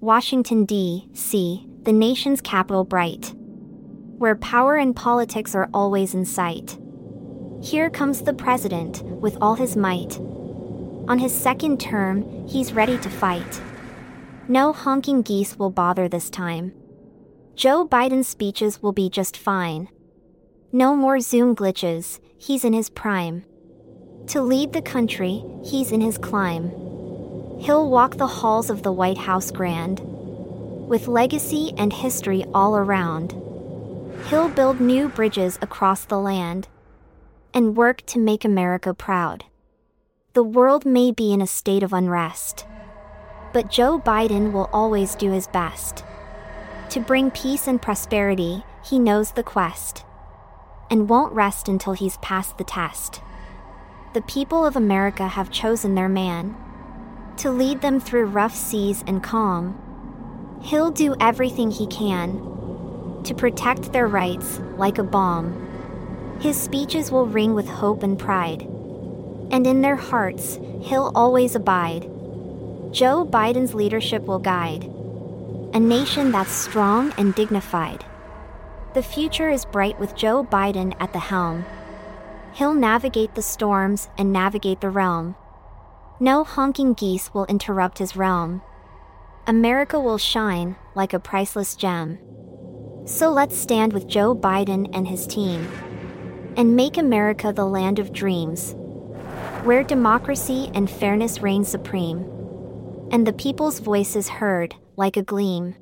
Washington, D.C., the nation's capital bright. Where power and politics are always in sight. Here comes the president, with all his might. On his second term, he's ready to fight. No honking geese will bother this time. Joe Biden's speeches will be just fine. No more Zoom glitches, he's in his prime. To lead the country, he's in his climb. He'll walk the halls of the White House grand. With legacy and history all around. He'll build new bridges across the land. And work to make America proud. The world may be in a state of unrest. But Joe Biden will always do his best. To bring peace and prosperity, he knows the quest. And won't rest until he's passed the test. The people of America have chosen their man. To lead them through rough seas and calm. He'll do everything he can. To protect their rights, like a balm. His speeches will ring with hope and pride. And in their hearts, he'll always abide. Joe Biden's leadership will guide a nation that's strong and dignified. The future is bright with Joe Biden at the helm. He'll navigate the storms and navigate the realm. No honking geese will interrupt his realm. America will shine like a priceless gem. So let's stand with Joe Biden and his team and make America the land of dreams, where democracy and fairness reign supreme, and the people's voice is heard like a gleam.